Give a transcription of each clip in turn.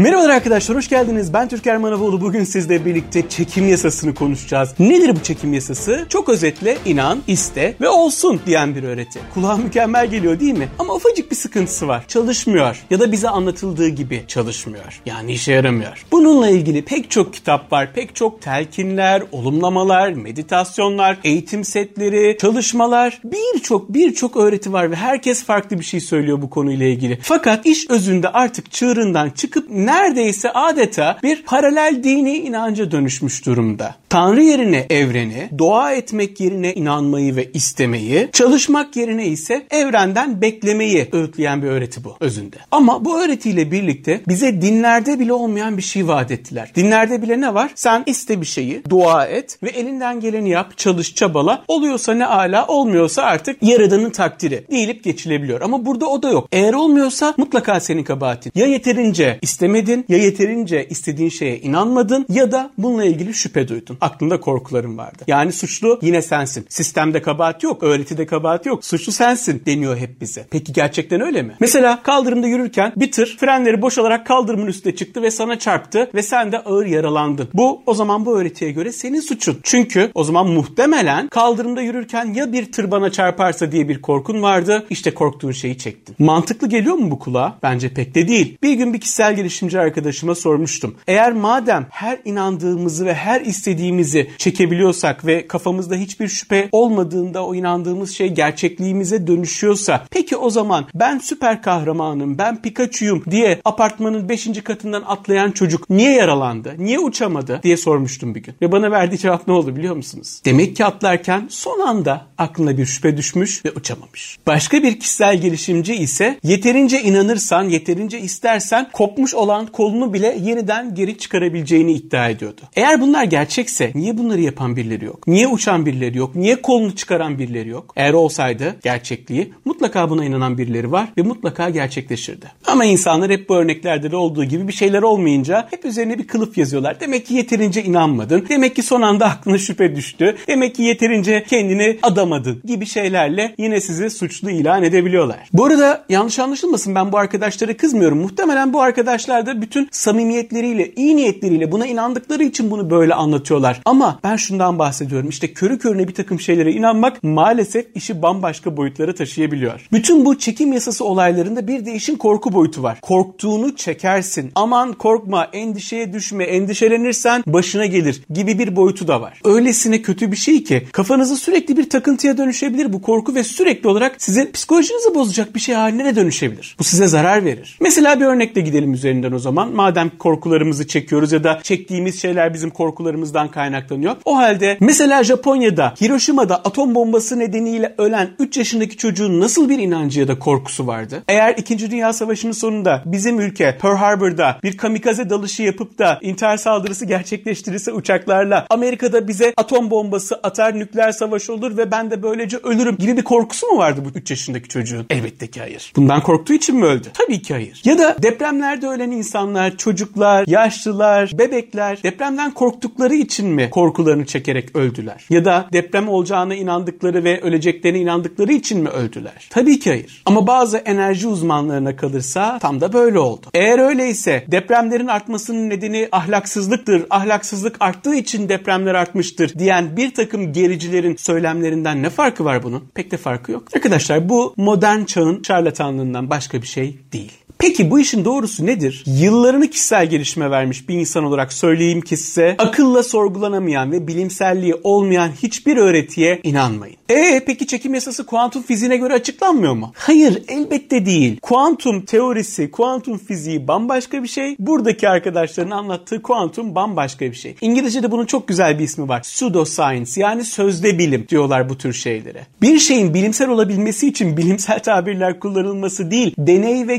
Merhabalar arkadaşlar, hoş geldiniz. Ben Türker Manavoğlu. Bugün sizle birlikte çekim yasasını konuşacağız. Nedir bu çekim yasası? Çok özetle inan, iste ve olsun diyen bir öğreti. Kulağa mükemmel geliyor değil mi? Ama ufacık bir sıkıntısı var. Çalışmıyor ya da bize anlatıldığı gibi çalışmıyor. Yani işe yaramıyor. Bununla ilgili pek çok kitap var, pek çok telkinler, olumlamalar, meditasyonlar, eğitim setleri, çalışmalar, birçok birçok öğreti var ve herkes farklı bir şey söylüyor bu konuyla ilgili. Fakat iş özünde artık çığırından çıkıp neredeyse adeta bir paralel dini inanca dönüşmüş durumda. Tanrı yerine evreni, dua etmek yerine inanmayı ve istemeyi, çalışmak yerine ise evrenden beklemeyi öğütleyen bir öğreti bu özünde. Ama bu öğretiyle birlikte bize dinlerde bile olmayan bir şey vaat ettiler. Dinlerde bile ne var? Sen iste bir şeyi, dua et ve elinden geleni yap, çalış, çabala. Oluyorsa ne ala, olmuyorsa artık yaradanın takdiri deyilip geçilebiliyor. Ama burada o da yok. Eğer olmuyorsa mutlaka senin kabahatin. Ya yeterince istemedin, ya yeterince istediğin şeye inanmadın ya da bununla ilgili şüphe duydun. Aklında korkuların vardı. Yani suçlu yine sensin. Sistemde kabahat yok, öğretide kabahat yok. Suçlu sensin deniyor hep bize. Peki gerçekten öyle mi? Mesela kaldırımda yürürken bir tır frenleri boşalarak kaldırımın üstüne çıktı ve sana çarptı ve sen de ağır yaralandın. Bu o zaman bu öğretiye göre senin suçun. Çünkü o zaman muhtemelen kaldırımda yürürken ya bir tır bana çarparsa diye bir korkun vardı. İşte korktuğun şeyi çektin. Mantıklı geliyor mu bu kulağa? Bence pek de değil. Bir gün bir kişisel gelişimci arkadaşıma sormuştum. Eğer madem her inandığımızı ve her istediğimizi çekebiliyorsak ve kafamızda hiçbir şüphe olmadığında o inandığımız şey gerçekliğimize dönüşüyorsa peki o zaman ben süper kahramanım, ben Pikachu'yum diye apartmanın 5. katından atlayan çocuk niye yaralandı, niye uçamadı diye sormuştum bir gün. Ve bana verdiği cevap ne oldu biliyor musunuz? Demek ki atlarken son anda aklına bir şüphe düşmüş ve uçamamış. Başka bir kişisel gelişimci ise yeterince inanırsan, yeterince istersen kopmuş olan kolunu bile yeniden geri çıkarabileceğini iddia ediyordu. Eğer bunlar gerçekse niye bunları yapan birileri yok? Niye uçan birileri yok? Niye kolunu çıkaran birileri yok? Eğer olsaydı gerçekliği mutlaka buna inanan birileri var ve mutlaka gerçekleşirdi. Ama insanlar hep bu örneklerde de olduğu gibi bir şeyler olmayınca hep üzerine bir kılıf yazıyorlar. Demek ki yeterince inanmadın. Demek ki son anda aklına şüphe düştü. Demek ki yeterince kendini adamadın gibi şeylerle yine sizi suçlu ilan edebiliyorlar. Bu arada yanlış anlaşılmasın ben bu arkadaşlara kızmıyorum. Muhtemelen bu arkadaşlar da bütün samimiyetleriyle, iyi niyetleriyle buna inandıkları için bunu böyle anlatıyorlar. Ama ben şundan bahsediyorum. İşte körü körüne bir takım şeylere inanmak maalesef işi bambaşka boyutlara taşıyabiliyor. Bütün bu çekim yasası olaylarında bir de işin korku boyutu var. Korktuğunu çekersin. Aman korkma, endişeye düşme, endişelenirsen başına gelir gibi bir boyutu da var. Öylesine kötü bir şey ki kafanızı sürekli bir takıntıya dönüşebilir bu korku ve sürekli olarak sizin psikolojinizi bozacak bir şey haline dönüşebilir. Bu size zarar verir. Mesela bir örnekle gidelim üzerinden o zaman. Madem korkularımızı çekiyoruz ya da çektiğimiz şeyler bizim korkularımızdan kaynaklanıyor. O halde mesela Japonya'da Hiroşima'da atom bombası nedeniyle ölen 3 yaşındaki çocuğun nasıl bir inancı ya da korkusu vardı? Eğer 2. Dünya Savaşı'nın sonunda bizim ülke Pearl Harbor'da bir kamikaze dalışı yapıp da intihar saldırısı gerçekleştirirse uçaklarla Amerika'da bize atom bombası atar nükleer savaş olur ve ben de böylece ölürüm gibi bir korkusu mu vardı bu 3 yaşındaki çocuğun? Elbette ki hayır. Bundan korktuğu için mi öldü? Tabii ki hayır. Ya da depremlerde ölen insanlar, çocuklar, yaşlılar, bebekler depremden korktukları için mi korkularını çekerek öldüler? Ya da deprem olacağına inandıkları ve öleceklerine inandıkları için mi öldüler? Tabii ki hayır. Ama bazı enerji uzmanlarına kalırsa tam da böyle oldu. Eğer öyleyse depremlerin artmasının nedeni ahlaksızlıktır, ahlaksızlık arttığı için depremler artmıştır diyen bir takım gericilerin söylemlerinden ne farkı var bunun? Pek de farkı yok. Arkadaşlar bu modern çağın şarlatanlığından başka bir şey değil. Peki bu işin doğrusu nedir? Yıllarını kişisel gelişime vermiş bir insan olarak söyleyeyim ki size akılla sorgulanamayan ve bilimselliği olmayan hiçbir öğretiye inanmayın. Ee peki çekim yasası kuantum fiziğine göre açıklanmıyor mu? Hayır elbette değil. Kuantum teorisi, kuantum fiziği bambaşka bir şey. Buradaki arkadaşların anlattığı kuantum bambaşka bir şey. İngilizcede bunun çok güzel bir ismi var. Pseudoscience yani sözde bilim diyorlar bu tür şeylere. Bir şeyin bilimsel olabilmesi için bilimsel tabirler kullanılması değil, deney ve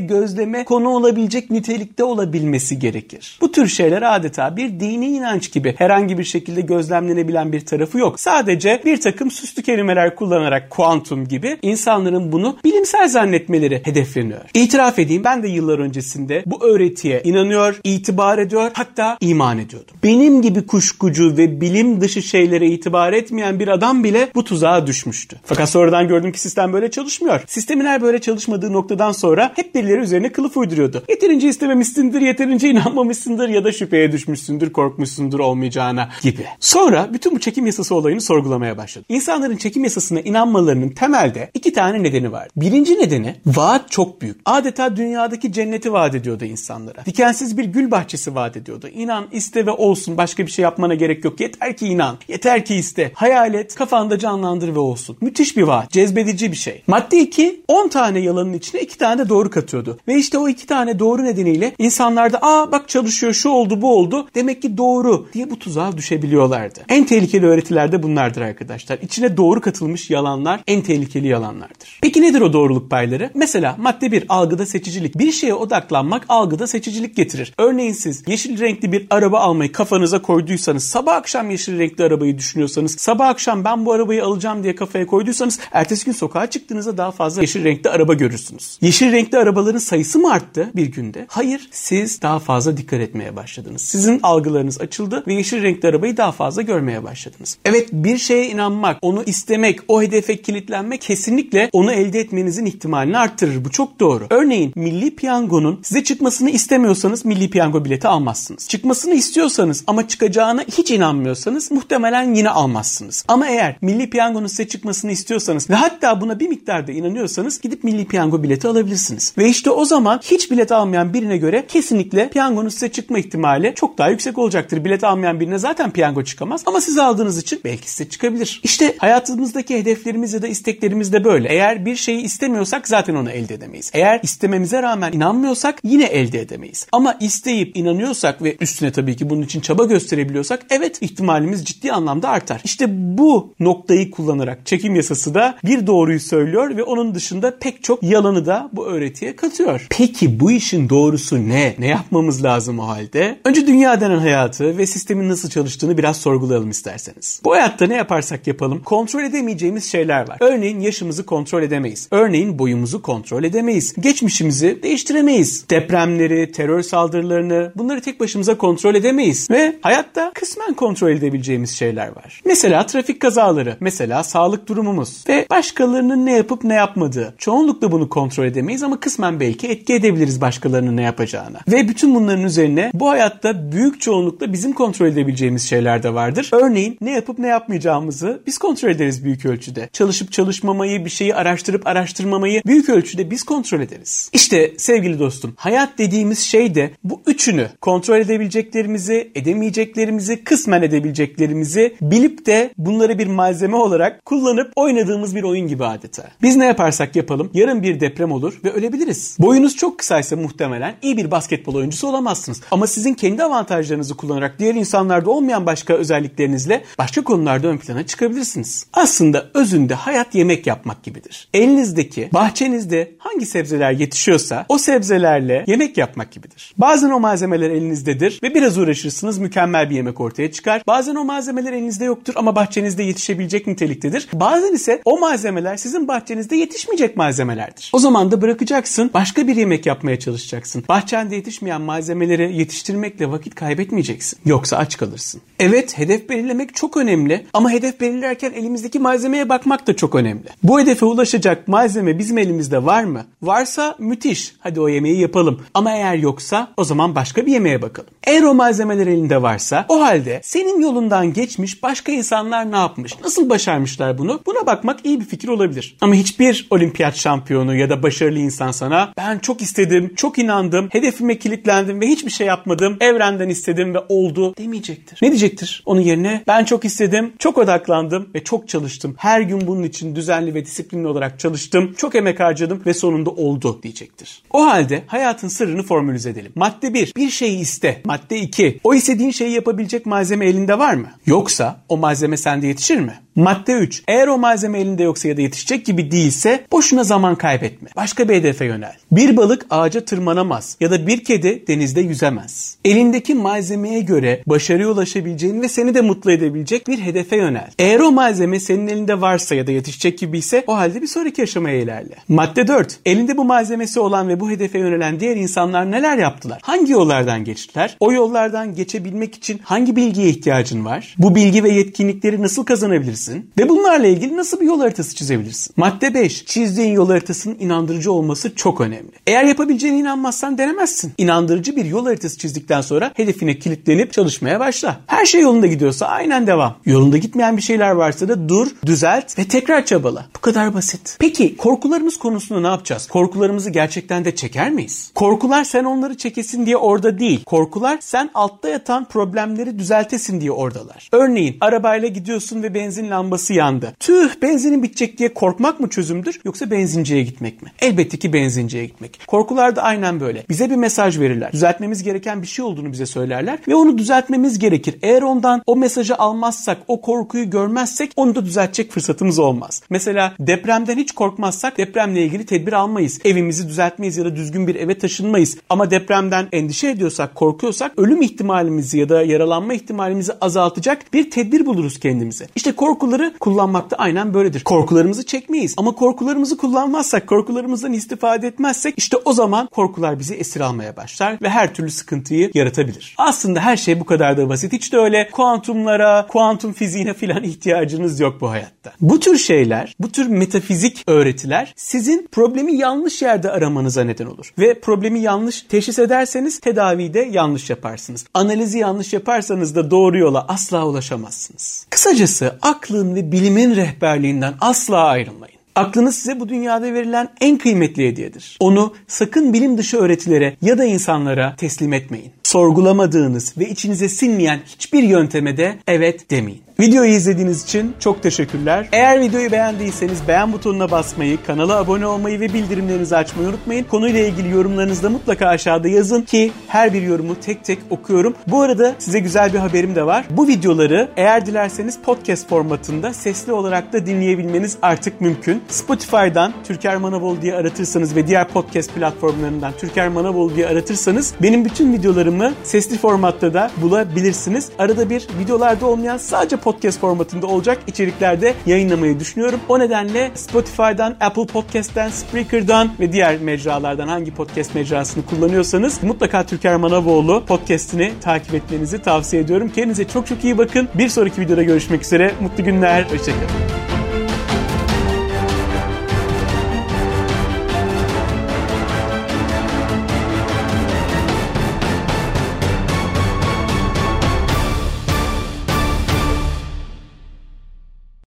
gözleme konu olabilecek nitelikte olabilmesi gerekir. Bu tür şeyler adeta bir dini inanç gibi herhangi bir şekilde gözlemlenebilen bir tarafı yok. Sadece bir takım süslü kelimeler kullanarak kuantum gibi insanların bunu bilimsel zannetmeleri hedefleniyor. İtiraf edeyim ben de yıllar öncesinde bu öğretiye inanıyor, itibar ediyor hatta iman ediyordum. Benim gibi kuşkucu ve bilim dışı şeylere itibar etmeyen bir adam bile bu tuzağa düşmüştü. Fakat sonradan gördüm ki sistem böyle çalışmıyor. Sistemin her böyle çalışmadığı noktadan sonra hep birileri üzerine kılıf uyduruyordu. Yeterince istememişsindir, yeterince inanmamışsındır ya da şüpheye düşmüşsündür, korkmuşsundur olmayacağına gibi. Sonra bütün bu çekim yasası olayını sorgulamaya başladı. İnsanların çekim yasasına inanmalarının temelde iki tane nedeni var. Birinci nedeni vaat çok büyük. Adeta dünyadaki cenneti vaat ediyordu insanlara. Dikensiz bir gül bahçesi vaat ediyordu. İnan, iste ve olsun. Başka bir şey yapmana gerek yok. Yeter ki inan. Yeter ki iste. Hayal et, kafanda canlandır ve olsun. Müthiş bir vaat. Cezbedici bir şey. Madde 2, 10 tane yalanın içine 2 tane de doğru katıyordu. Ve işte o 2 tane doğru nedeniyle insanlarda aa bak çalışıyor şu oldu bu oldu demek ki doğru diye bu tuzağa düşebiliyorlardı. En tehlikeli öğretiler de bunlardır arkadaşlar. İçine doğru katılmış yalanlar en tehlikeli yalanlardır. Peki nedir o doğruluk payları? Mesela madde 1 algıda seçicilik. Bir şeye odaklanmak algıda seçicilik getirir. Örneğin siz yeşil renkli bir araba almayı kafanıza koyduysanız sabah akşam yeşil renkli arabayı düşünüyorsanız sabah akşam ben bu arabayı alacağım diye kafaya koyduysanız ertesi gün sokağa çıktığınızda daha fazla yeşil renkli araba görürsünüz. Yeşil renkli arabaların sayısı mı arttı bir günde? Hayır siz daha fazla dikkat etmeye başladınız. Sizin algılarınız açıldı ve yeşil renkli arabayı daha fazla görmeye başladınız. Evet bir şeye inanmak, onu istemek, o hedefe kilitlenmek kesinlikle onu elde etmenizin ihtimalini arttırır. Bu çok doğru. Örneğin milli piyangonun size çıkmasını istemiyorsanız milli piyango bileti almazsınız. Çıkmasını istiyorsanız ama çıkacağına hiç inanmıyorsanız muhtemelen yine almazsınız. Ama eğer milli piyangonun size çıkmasını istiyorsanız ve hatta buna bir miktarda inanıyorsanız gidip milli piyango bileti alabilirsiniz. Ve işte o zaman hiç bilet almayan birine göre kesinlikle piyangonun size çıkma ihtimali çok daha yüksek olacaktır. Bilet almayan birine zaten piyango çıkamaz ama siz aldığınız için belki size çıkabilir. İşte hayatımızdaki hedeflerimiz ya da isteklerimiz de böyle. Eğer bir şeyi istemiyorsak zaten onu elde edemeyiz. Eğer istememize rağmen inanmıyorsak yine elde edemeyiz. Ama isteyip inanıyorsak ve üstüne tabii ki bunun için çaba gösterebiliyorsak evet ihtimalimiz ciddi anlamda artar. İşte bu noktayı kullanarak çekim yasası da bir doğruyu söylüyor ve onun dışında pek çok yalanı da bu öğretiye katıyor. Peki bu işin doğrusu ne? Ne yapmamız lazım o halde? Önce dünya denen hayatı ve sistemin nasıl çalıştığını biraz sorgulayalım isterseniz. Bu hayatta ne yaparsak yapalım kontrol edemeyeceğimiz şeyler var. Örneğin yaşımızı kontrol edemeyiz. Örneğin boyumuzu kontrol edemeyiz. Geçmişimizi değiştiremeyiz. Depremleri, terör saldırılarını bunları tek başımıza kontrol edemeyiz. Ve hayatta kısmen kontrol edebileceğimiz şeyler var. Mesela trafik kazaları, mesela sağlık durumumuz ve başkalarının ne yapıp ne yapmadığı. Çoğunlukla bunu kontrol edemeyiz ama kısmen belki etki edebiliriz başkalarının ne yapacağına. Ve bütün bunların üzerine bu hayatta büyük çoğunlukla bizim kontrol edebileceğimiz şeyler de vardır. Örneğin ne yapıp ne yapmayacağımızı biz kontrol ederiz büyük ölçüde. Çalışıp çalışmamayı, bir şeyi araştırıp araştırmamayı büyük ölçüde biz kontrol ederiz. İşte sevgili dostum, hayat dediğimiz şey de bu üçünü kontrol edebileceklerimizi, edemeyeceklerimizi, kısmen edebileceklerimizi bilip de bunları bir malzeme olarak kullanıp oynadığımız bir oyun gibi adeta. Biz ne yaparsak yapalım yarın bir deprem olur ve ölebiliriz. Boyunuz çok kısaysa muhtemelen iyi bir basketbol oyuncusu olamazsınız. Ama sizin kendi avantajlarınızı kullanarak diğer insanlarda olmayan başka özelliklerinizle başka konularda ön plana çıkabilirsiniz. Aslında özünde hayat yemek yapmak gibidir. Elinizdeki, bahçenizde hangi sebzeler yetişiyorsa o sebzelerle yemek yapmak gibidir. Bazen o malzemeler elinizdedir ve biraz uğraşırsınız mükemmel bir yemek ortaya çıkar. Bazen o malzemeler elinizde yoktur ama bahçenizde yetişebilecek niteliktedir. Bazen ise o malzemeler sizin bahçenizde yetişmeyecek malzemelerdir. O zaman da bırakacaksın başka bir yemek yapmaya çalışacaksın. Bahçende yetişmeyen malzemeleri yetiştirmekle vakit kaybetmeyeceksin. Yoksa aç kalırsın. Evet hedef belirlemek çok önemli ama hedef belirlerken elimizdeki malzemeye bakmak da çok önemli. Bu hedefe ulaşacak malzeme bizim elimizde var mı? Varsa müthiş. Hadi o yemeği yapalım. Ama eğer yoksa o zaman başka bir yemeğe bakalım. Eğer o malzemeler elinde varsa o halde senin yolundan geçmiş başka insanlar ne yapmış? Nasıl başarmışlar bunu? Buna bakmak iyi bir fikir olabilir. Ama hiçbir olimpiyat şampiyonu ya da başarılı insan sana ben çok istedim, çok inandım, hedefime kilitlendim ve hiçbir şey yapmadım. Evrenden istedim ve oldu demeyecektir. Ne diyecektir? Onun yerine ben çok istedim, çok odaklandım ve çok çalıştım. Her gün bunun için düzenli ve disiplinli olarak çalıştım. Çok emek harcadım ve sonunda oldu diyecektir. O halde hayatın sırrını formülize edelim. Madde 1. Bir şeyi iste. Madde 2. O istediğin şeyi yapabilecek malzeme elinde var mı? Yoksa o malzeme sende yetişir mi? Madde 3. Eğer o malzeme elinde yoksa ya da yetişecek gibi değilse boşuna zaman kaybetme. Başka bir hedefe yönel. Bir balık ağaca tırmanamaz ya da bir kedi denizde yüzemez. Elindeki malzemeye göre başarıya ulaşabileceğin ve seni de mutlu edebilecek bir hedefe yönel. Eğer o malzeme senin elinde varsa ya da yetişecek gibi ise o halde bir sonraki aşamaya ilerle. Madde 4. Elinde bu malzemesi olan ve bu hedefe yönelen diğer insanlar neler yaptılar? Hangi yollardan geçtiler? O yollardan geçebilmek için hangi bilgiye ihtiyacın var? Bu bilgi ve yetkinlikleri nasıl kazanabilirsin? Ve bunlarla ilgili nasıl bir yol haritası çizebilirsin? Madde 5. Çizdiğin yol haritasının inandırıcı olması çok önemli. Eğer yapabileceğine inanmazsan denemezsin. İnandırıcı bir yol haritası çizdikten sonra hedefine kilitlenip çalışmaya başla. Her şey yolunda gidiyorsa aynen devam. Yolunda gitmeyen bir şeyler varsa da dur, düzelt ve tekrar çabala. Bu kadar basit. Peki korkularımız konusunda ne yapacağız? Korkularımızı gerçekten de çeker miyiz? Korkular sen onları çekesin diye orada değil. Korkular sen altta yatan problemleri düzeltesin diye oradalar. Örneğin arabayla gidiyorsun ve benzin lambası yandı. Tüh benzinin bitecek diye korkmak mı çözümdür yoksa benzinciye gitmek mi? Elbette ki benzinciye gitmek. Korkular da aynen böyle. Bize bir mesaj verirler. Düzeltmemiz gereken bir şey olduğunu bize söylerler ve onu düzeltmemiz gerekir. Eğer ondan o mesajı almazsak, o korkuyu görmezsek onu da düzeltecek fırsatımız olmaz. Mesela depremden hiç korkmazsak depremle ilgili tedbir almayız. Evimizi düzeltmeyiz ya da düzgün bir eve taşınmayız. Ama depremden endişe ediyorsak, korkuyorsak ölüm ihtimalimizi ya da yaralanma ihtimalimizi azaltacak bir tedbir buluruz kendimize. İşte korkuları kullanmakta aynen böyledir. Korkularımızı çekmeyiz ama korkularımızı kullanmazsak, korkularımızdan istifade etmezsek işte o zaman korkular bizi esir almaya başlar ve her türlü sıkıntıyı yaratabilir. Aslında her şey bu kadar da basit. Hiç de öyle kuantumlara, kuantum fiziğine falan ihtiyacınız yok bu hayatta. Bu tür şeyler, bu tür metafizik öğretiler sizin problemi yanlış yerde aramanıza neden olur. Ve problemi yanlış teşhis ederseniz tedavide yanlış yaparsınız. Analizi yanlış yaparsanız da doğru yola asla ulaşamazsınız. Kısacası aklın ve bilimin rehberliğinden asla ayrılmayın. Aklınız size bu dünyada verilen en kıymetli hediyedir. Onu sakın bilim dışı öğretilere ya da insanlara teslim etmeyin. Sorgulamadığınız ve içinize sinmeyen hiçbir yönteme de evet demeyin. Videoyu izlediğiniz için çok teşekkürler. Eğer videoyu beğendiyseniz beğen butonuna basmayı, kanala abone olmayı ve bildirimlerinizi açmayı unutmayın. Konuyla ilgili yorumlarınızı da mutlaka aşağıda yazın ki her bir yorumu tek tek okuyorum. Bu arada size güzel bir haberim de var. Bu videoları eğer dilerseniz podcast formatında sesli olarak da dinleyebilmeniz artık mümkün. Spotify'dan Türker Manavol diye aratırsanız ve diğer podcast platformlarından Türker Manavol diye aratırsanız benim bütün videolarımı sesli formatta da bulabilirsiniz. Arada bir videolarda olmayan sadece podcast formatında olacak içeriklerde yayınlamayı düşünüyorum. O nedenle Spotify'dan, Apple Podcast'ten, Spreaker'dan ve diğer mecralardan hangi podcast mecrasını kullanıyorsanız mutlaka Türker Manavoğlu podcast'ini takip etmenizi tavsiye ediyorum. Kendinize çok çok iyi bakın. Bir sonraki videoda görüşmek üzere. Mutlu günler. Hoşçakalın.